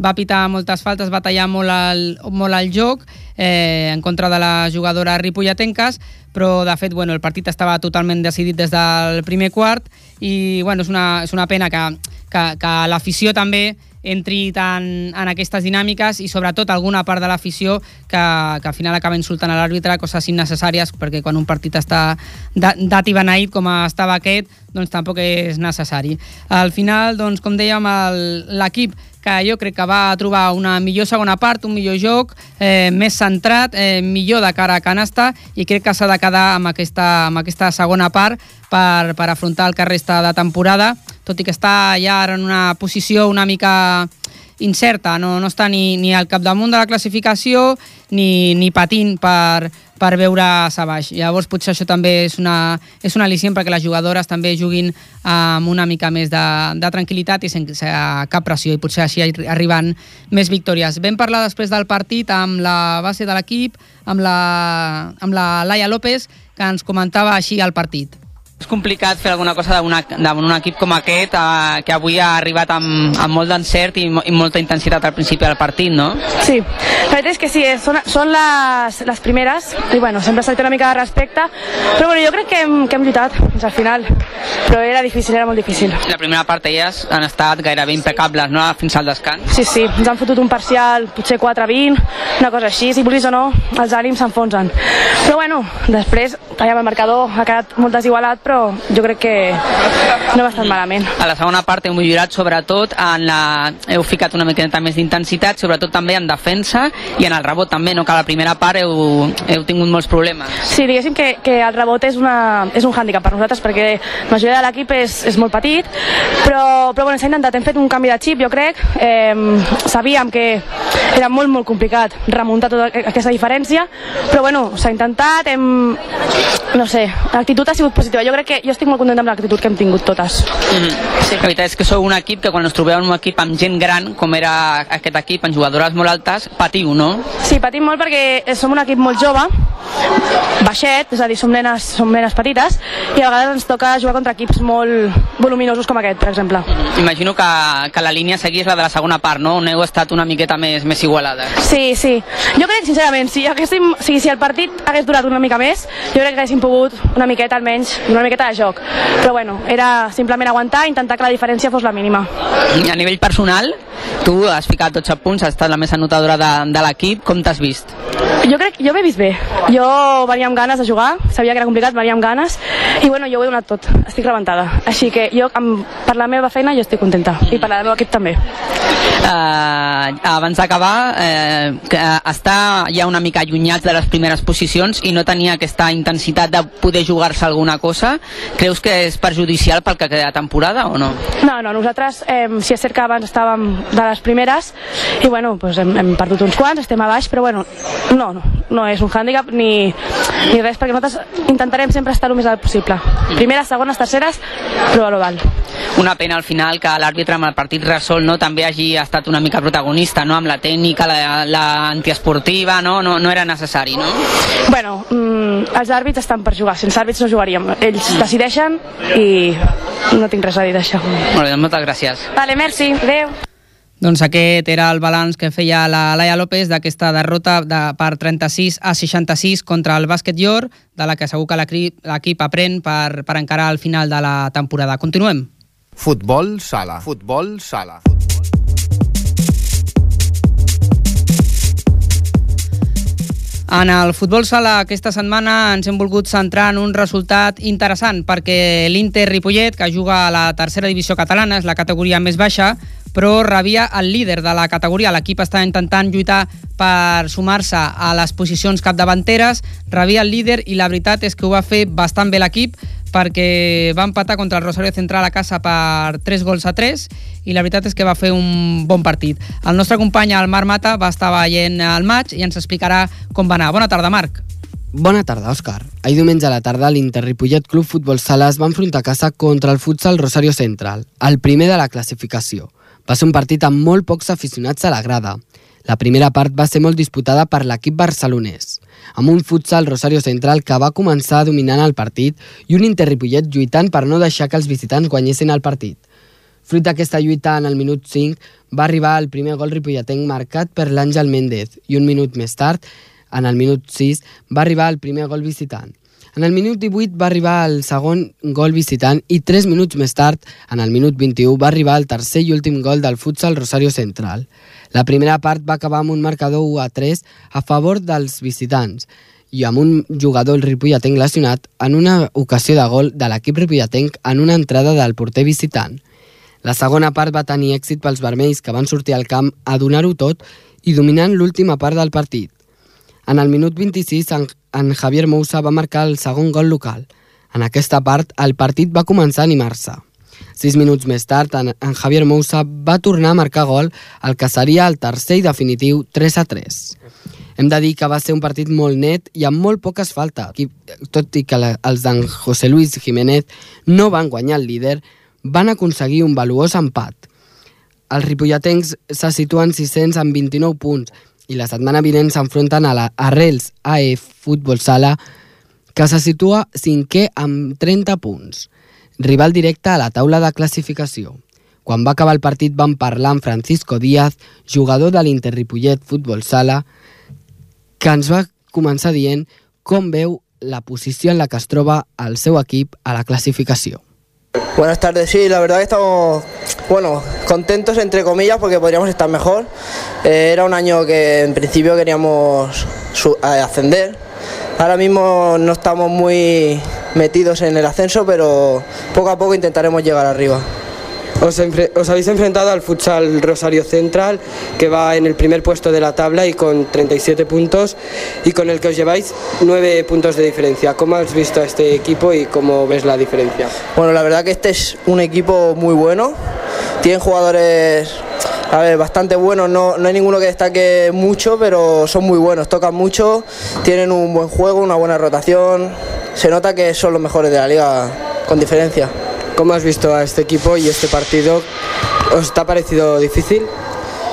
va pitar moltes faltes, va tallar molt el, molt el joc eh, en contra de les jugadores ripolletenques, però de fet bueno, el partit estava totalment decidit des del primer quart i bueno, és, una, és una pena que, que, que l'afició també entri tant en aquestes dinàmiques i sobretot alguna part de l'afició que, que al final acaba insultant a l'àrbitre, coses innecessàries, perquè quan un partit està dat i beneït com estava aquest, doncs tampoc és necessari. Al final, doncs, com dèiem, l'equip que jo crec que va trobar una millor segona part, un millor joc, eh, més centrat, eh, millor de cara a canasta i crec que s'ha de quedar amb aquesta, amb aquesta segona part per, per afrontar el que resta de temporada, tot i que està ja en una posició una mica incerta, no, no està ni, ni al capdamunt de la classificació ni, ni patint per, per veure-se baix. Llavors potser això també és una, és una al·licient perquè les jugadores també juguin amb una mica més de, de tranquil·litat i sense cap pressió i potser així arri- arriben més victòries. Vam parlar després del partit amb la base de l'equip, amb la, amb la Laia López, que ens comentava així el partit. És complicat fer alguna cosa d'un un equip com aquest, eh, que avui ha arribat amb, amb molt d'encert i, i molta intensitat al principi del partit, no? Sí, la veritat és que sí, eh, són, són les, les primeres i bueno, sempre s'ha una mica de respecte però bueno, jo crec que hem, que hem lluitat fins al final però era difícil, era molt difícil La primera part elles han estat gairebé impecables, no?, fins al descans. Sí, sí, ens han fotut un parcial potser 4-20, una cosa així si vulguis o no, els ànims s'enfonsen però bueno, després tallant el marcador ha quedat molt desigualat però jo crec que no va estar malament A la segona part heu millorat sobretot en la... heu ficat una miqueta més d'intensitat, sobretot també en defensa i en el rebot també, no? que a la primera part heu, heu tingut molts problemes. Sí, diguéssim que, que el rebot és, una, és un hàndicap per nosaltres perquè la majoria de l'equip és, és molt petit, però, però bueno, s'ha intentat, hem fet un canvi de xip, jo crec, eh, sabíem que era molt, molt complicat remuntar tota aquesta diferència, però bueno, s'ha intentat, hem, no sé, l'actitud ha sigut positiva, jo crec que jo estic molt contenta amb l'actitud que hem tingut totes. Mm -hmm. sí. La veritat és que sou un equip que quan us trobeu en un equip amb gent gran, com era aquest equip, amb jugadores molt altes, patiu, no? Sí, patim molt perquè som un equip molt jove, baixet, és a dir, som nenes, som nenes petites, i a vegades ens toca jugar contra equips molt voluminosos com aquest, per exemple. Imagino que, que la línia és la de la segona part, no? On heu estat una miqueta més, més igualada. Sí, sí. Jo crec, sincerament, si, haguéssim, si, si el partit hagués durat una mica més, jo crec que haguéssim pogut una miqueta almenys, una miqueta de joc. Però bueno, era simplement aguantar, intentar que la diferència fos la mínima. A nivell personal, tu has ficat 12 punts, has estat la més anotadora de, de l'equip, com t'has vist? Jo crec, jo m'he vist bé. Jo venia amb ganes de jugar, sabia que era complicat, venia amb ganes, i bueno, jo ho he donat tot, estic rebentada. Així que jo, amb, per la meva feina, jo estic contenta, i per la del meu equip també. Uh, abans d'acabar, eh, que està ja una mica allunyats de les primeres posicions i no tenia aquesta intensitat de poder jugar-se alguna cosa, creus que és perjudicial pel que queda temporada o no? No, no, nosaltres, eh, si és cert que abans estàvem de les primeres, i bueno, doncs hem, hem perdut uns quants, estem a baix, però bueno, no, no, no és un hàndicap ni, ni res, perquè nosaltres intentarem sempre estar el més alt possible. Primeres, segones, terceres, però a lo dalt. Una pena al final que l'àrbitre amb el partit resol no, també hagi estat una mica protagonista, no? amb la tècnica, la, la antiesportiva, no? No, no era necessari, no? Bueno, mm, els àrbits estan per jugar, sense àrbits no jugaríem. Ells decideixen i no tinc res a dir d'això. Molt bé, doncs moltes gràcies. Vale, merci, adeu. Doncs aquest era el balanç que feia la Laia López d'aquesta derrota de, per 36 a 66 contra el bàsquet Llor, de la que segur que l'equip aprèn per, per encarar al final de la temporada. Continuem. Futbol sala. Futbol sala. En el futbol sala aquesta setmana ens hem volgut centrar en un resultat interessant perquè l'Inter Ripollet, que juga a la tercera divisió catalana, és la categoria més baixa, però rebia el líder de la categoria. L'equip està intentant lluitar per sumar-se a les posicions capdavanteres, rebia el líder i la veritat és que ho va fer bastant bé l'equip perquè va empatar contra el Rosario Central a casa per 3 gols a 3 i la veritat és que va fer un bon partit. El nostre company, el Marc Mata, va estar veient el maig i ens explicarà com va anar. Bona tarda, Marc. Bona tarda, Òscar. Ahir diumenge a la tarda l'Inter Ripollet Club Futbol Sala es va enfrontar a casa contra el futsal Rosario Central, el primer de la classificació. Va ser un partit amb molt pocs aficionats a la grada. La primera part va ser molt disputada per l'equip barcelonès, amb un futsal Rosario Central que va començar dominant el partit i un Inter Ripollet lluitant per no deixar que els visitants guanyessin el partit. Fruit d'aquesta lluita, en el minut 5, va arribar el primer gol ripolletenc marcat per l'Àngel Méndez i un minut més tard, en el minut 6, va arribar el primer gol visitant. En el minut 18 va arribar el segon gol visitant i 3 minuts més tard, en el minut 21, va arribar el tercer i últim gol del futsal Rosario Central. La primera part va acabar amb un marcador 1 a 3 a favor dels visitants i amb un jugador el ripolletenc lesionat en una ocasió de gol de l'equip ripolletenc en una entrada del porter visitant. La segona part va tenir èxit pels vermells que van sortir al camp a donar-ho tot i dominant l'última part del partit. En el minut 26, en, en Javier Moussa va marcar el segon gol local. En aquesta part, el partit va començar a animar-se. Sis minuts més tard, en, en Javier Moussa va tornar a marcar gol, el que seria el tercer i definitiu 3 a 3. Hem de dir que va ser un partit molt net i amb molt poques faltes. Tot i que la, els d'en José Luis Jiménez no van guanyar el líder, van aconseguir un valuós empat. Els ripolletens se situen 600 amb 29 punts i la setmana vinent s'enfronten a la Arrels AF Futbol Sala, que se situa cinquè amb 30 punts. Rival directe a la taula de classificació. Quan va acabar el partit van parlar amb Francisco Díaz, jugador de l'Inter Ripollet Futbol Sala, que ens va començar dient com veu la posició en la que es troba el seu equip a la classificació. Buenas tardes, sí, la verdad que estamos, bueno, contentos entre comillas porque podríamos estar mejor. Eh, era un año que en principio queríamos ascender. Ahora mismo no estamos muy metidos en el ascenso, pero poco a poco intentaremos llegar arriba. Os, os, habéis enfrentado al futsal Rosario Central, que va en el primer puesto de la tabla y con 37 puntos, y con el que os lleváis 9 puntos de diferencia. ¿Cómo has visto a este equipo y cómo ves la diferencia? Bueno, la verdad que este es un equipo muy bueno. Tienen jugadores a ver, bastante buenos, no, no hay ninguno que destaque mucho, pero son muy buenos, tocan mucho, tienen un buen juego, una buena rotación, se nota que son los mejores de la liga con diferencia. ¿Cómo has visto a este equipo y este partido? ¿Os te ha parecido difícil?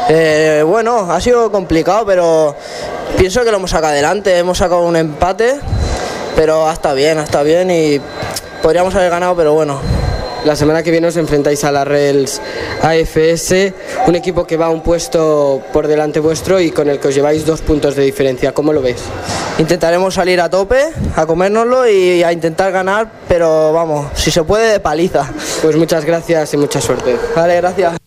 Eh, bueno, ha sido complicado, pero pienso que lo hemos sacado adelante. Hemos sacado un empate, pero ha estado bien, ha estado bien y podríamos haber ganado, pero bueno, La semana que viene os enfrentáis a la Rels AFS, un equipo que va un puesto por delante vuestro y con el que os lleváis dos puntos de diferencia. ¿Cómo lo veis? Intentaremos salir a tope, a comérnoslo y a intentar ganar, pero vamos, si se puede, de paliza. Pues muchas gracias y mucha suerte. Vale, gracias.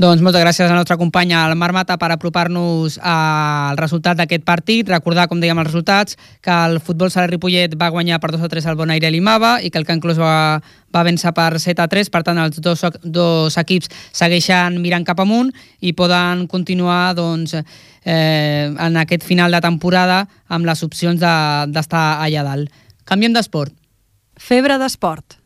Doncs moltes gràcies a la nostra companya al Marc Mata per apropar-nos al resultat d'aquest partit. Recordar, com dèiem, els resultats, que el futbol sala Ripollet va guanyar per 2 a 3 al Bonaire Limava i que el Can Clos va, va vèncer per 7 a 3. Per tant, els dos, dos equips segueixen mirant cap amunt i poden continuar doncs, eh, en aquest final de temporada amb les opcions d'estar de, allà dalt. Canviem d'esport. Febre d'esport.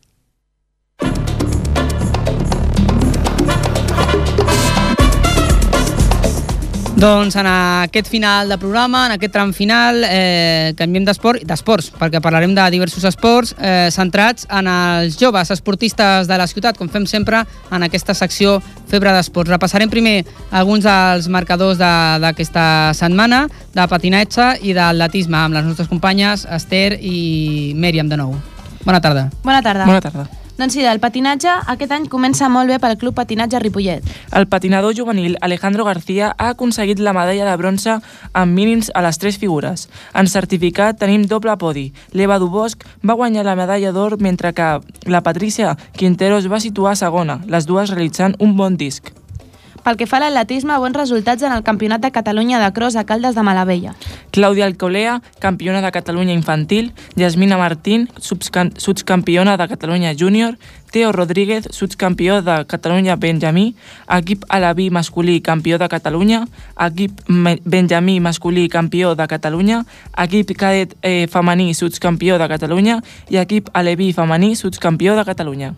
Doncs en aquest final de programa, en aquest tram final, eh, canviem d'esport, d'esports, perquè parlarem de diversos esports eh, centrats en els joves esportistes de la ciutat, com fem sempre en aquesta secció Febre d'Esports. Repassarem primer alguns dels marcadors d'aquesta de, setmana, de patinatge i d'atletisme, amb les nostres companyes Esther i Mèriam de nou. Bona tarda. Bona tarda. Bona tarda. Doncs sí, del patinatge aquest any comença molt bé pel Club Patinatge Ripollet. El patinador juvenil Alejandro García ha aconseguit la medalla de bronze amb mínims a les tres figures. En certificat tenim doble podi. L'Eva Dubosch va guanyar la medalla d'or mentre que la Patricia Quinteros va situar segona, les dues realitzant un bon disc. Pel que fa a l'atletisme, bons resultats en el Campionat de Catalunya de Cross a Caldes de Malavella. Clàudia Alcolea, campiona de Catalunya infantil, Yasmina Martín, subcampiona de Catalunya júnior, Teo Rodríguez, subcampió de Catalunya Benjamí, equip Alaví masculí campió de Catalunya, equip Benjamí masculí campió de Catalunya, equip cadet eh, femení subcampió de Catalunya i equip Aleví femení subcampió de Catalunya.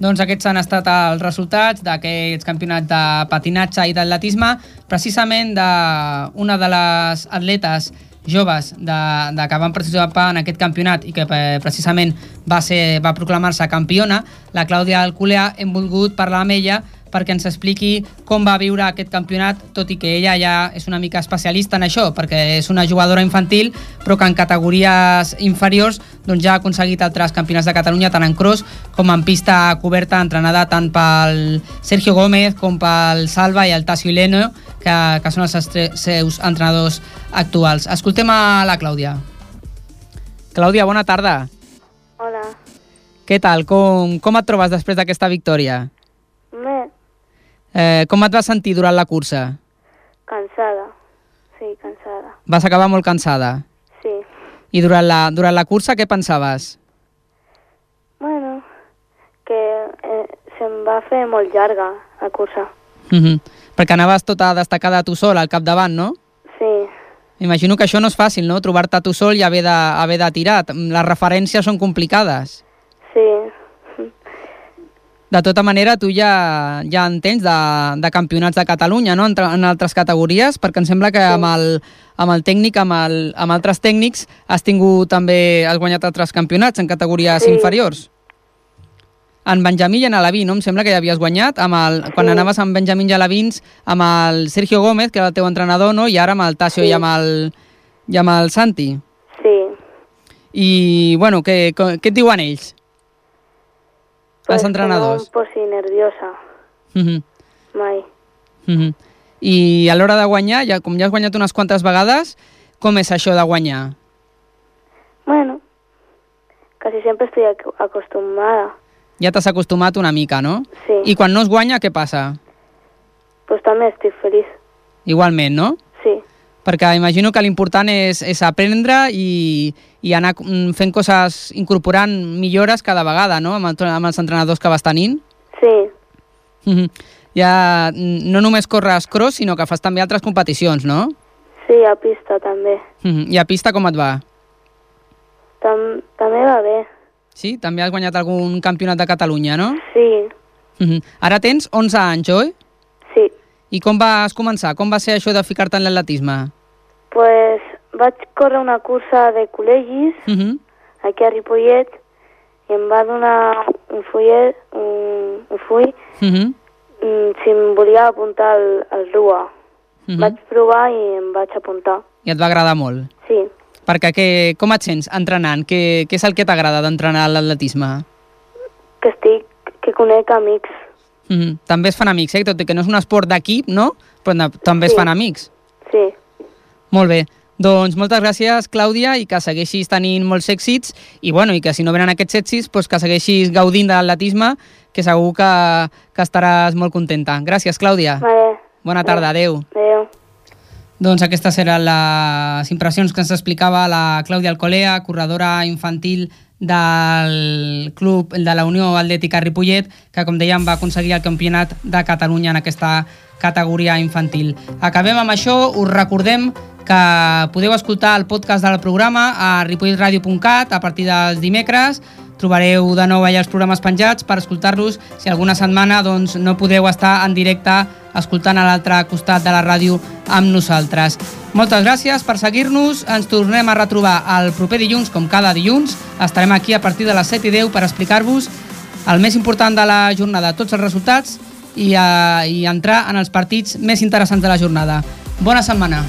Doncs aquests han estat els resultats d'aquests campionats de patinatge i d'atletisme, precisament d'una de les atletes joves de, de que van participar en aquest campionat i que precisament va, ser, va proclamar-se campiona, la Clàudia Alculea, hem volgut parlar amb ella perquè ens expliqui com va viure aquest campionat, tot i que ella ja és una mica especialista en això, perquè és una jugadora infantil, però que en categories inferiors doncs ja ha aconseguit altres campionats de Catalunya, tant en cross com en pista coberta, entrenada tant pel Sergio Gómez com pel Salva i el Tassi Leno, que, que són els seus entrenadors actuals. Escoltem a la Clàudia. Clàudia, bona tarda. Hola. Què tal? Com, com et trobes després d'aquesta victòria? Eh, com et vas sentir durant la cursa? cansada. Sí, cansada. Vas acabar molt cansada. Sí. I durant la, durant la cursa què pensaves? Bueno, que eh, se'm va fer molt llarga la cursa. Mm -hmm. Perquè anaves tota destacada tu sol al capdavant, no? Sí, Imagino que això no és fàcil, no? Trobar-te tu sol i haver de, haver de tirar. Les referències són complicades. De tota manera, tu ja, ja en tens de, de campionats de Catalunya, no?, en, en altres categories, perquè em sembla que amb el, amb el tècnic, amb, el, amb altres tècnics, has tingut també, has guanyat altres campionats en categories Sí. inferiors. En Benjamí i en Alaví, no? Em sembla que ja havies guanyat amb el, quan anaves amb Benjamín i Alavins, amb el Sergio Gómez, que era el teu entrenador, no? I ara amb el Tasio Sí. i, amb el, i amb el Santi. sí. I, bueno, què, què et diuen ells? Pues Els entrenadors. Em posi nerviosa, Mhm. mai. Mhm. I a l'hora de guanyar, ja, com ja has guanyat unes quantes vegades, com és això de guanyar? Bueno, casi siempre estoy ac- acostumbrada. Ja t'has acostumat una mica, no? Sí. I quan no es guanya, què passa? Pues también estoy feliz. Igualment, no? Perquè imagino que l'important és, és aprendre i, i anar mm, fent coses, incorporant millores cada vegada, no?, amb, el, amb els entrenadors que vas tenint. sí, Mhm. Ja mm, no només corres cross, sinó que fas també altres competicions, no? sí, a pista també. Mhm. I a pista com et va? Tam també va bé. Sí? També has guanyat algun campionat de Catalunya, no? Sí, Mhm. Ara tens 11 anys, oi? I com vas començar? Com va ser això de ficar-te en l'atletisme? Pues vaig córrer una cursa de col·legis Mhm. aquí a Ripollet i em va donar un fullet, un, un full, Mhm. mm, si em volia apuntar al, al RUA. Mhm. Vaig provar i em vaig apuntar. I et va agradar molt? Sí, Perquè que, com et sents entrenant? Què, què és el que t'agrada d'entrenar l'atletisme? que estic, que conec amics. Mhm. També es fan amics, eh? Tot i que no és un esport d'equip, no? Però també es Sí. fan amics. Sí, Molt bé. Doncs moltes gràcies, Clàudia, i que segueixis tenint molts èxits, i, bueno, i que si no venen aquests èxits, doncs que segueixis gaudint de l'atletisme, que segur que, que estaràs molt contenta. Gràcies, Clàudia. vale. Bona tarda, adeu. Adéu. Doncs aquestes eren les impressions que ens explicava la Clàudia Alcolea, corredora infantil del club de la Unió Atlètica Ripollet, que com dèiem va aconseguir el campionat de Catalunya en aquesta categoria infantil. Acabem amb això, us recordem que podeu escoltar el podcast del programa a ripolletradio.cat a partir dels dimecres, trobareu de nou allà els programes penjats per escoltar-los si alguna setmana doncs, no podeu estar en directe escoltant a l'altre costat de la ràdio amb nosaltres. Moltes gràcies per seguir-nos. Ens tornem a retrobar el proper dilluns, com cada dilluns. Estarem aquí a partir de les 7 i 10 per explicar-vos el més important de la jornada, tots els resultats i, eh, i entrar en els partits més interessants de la jornada. Bona setmana.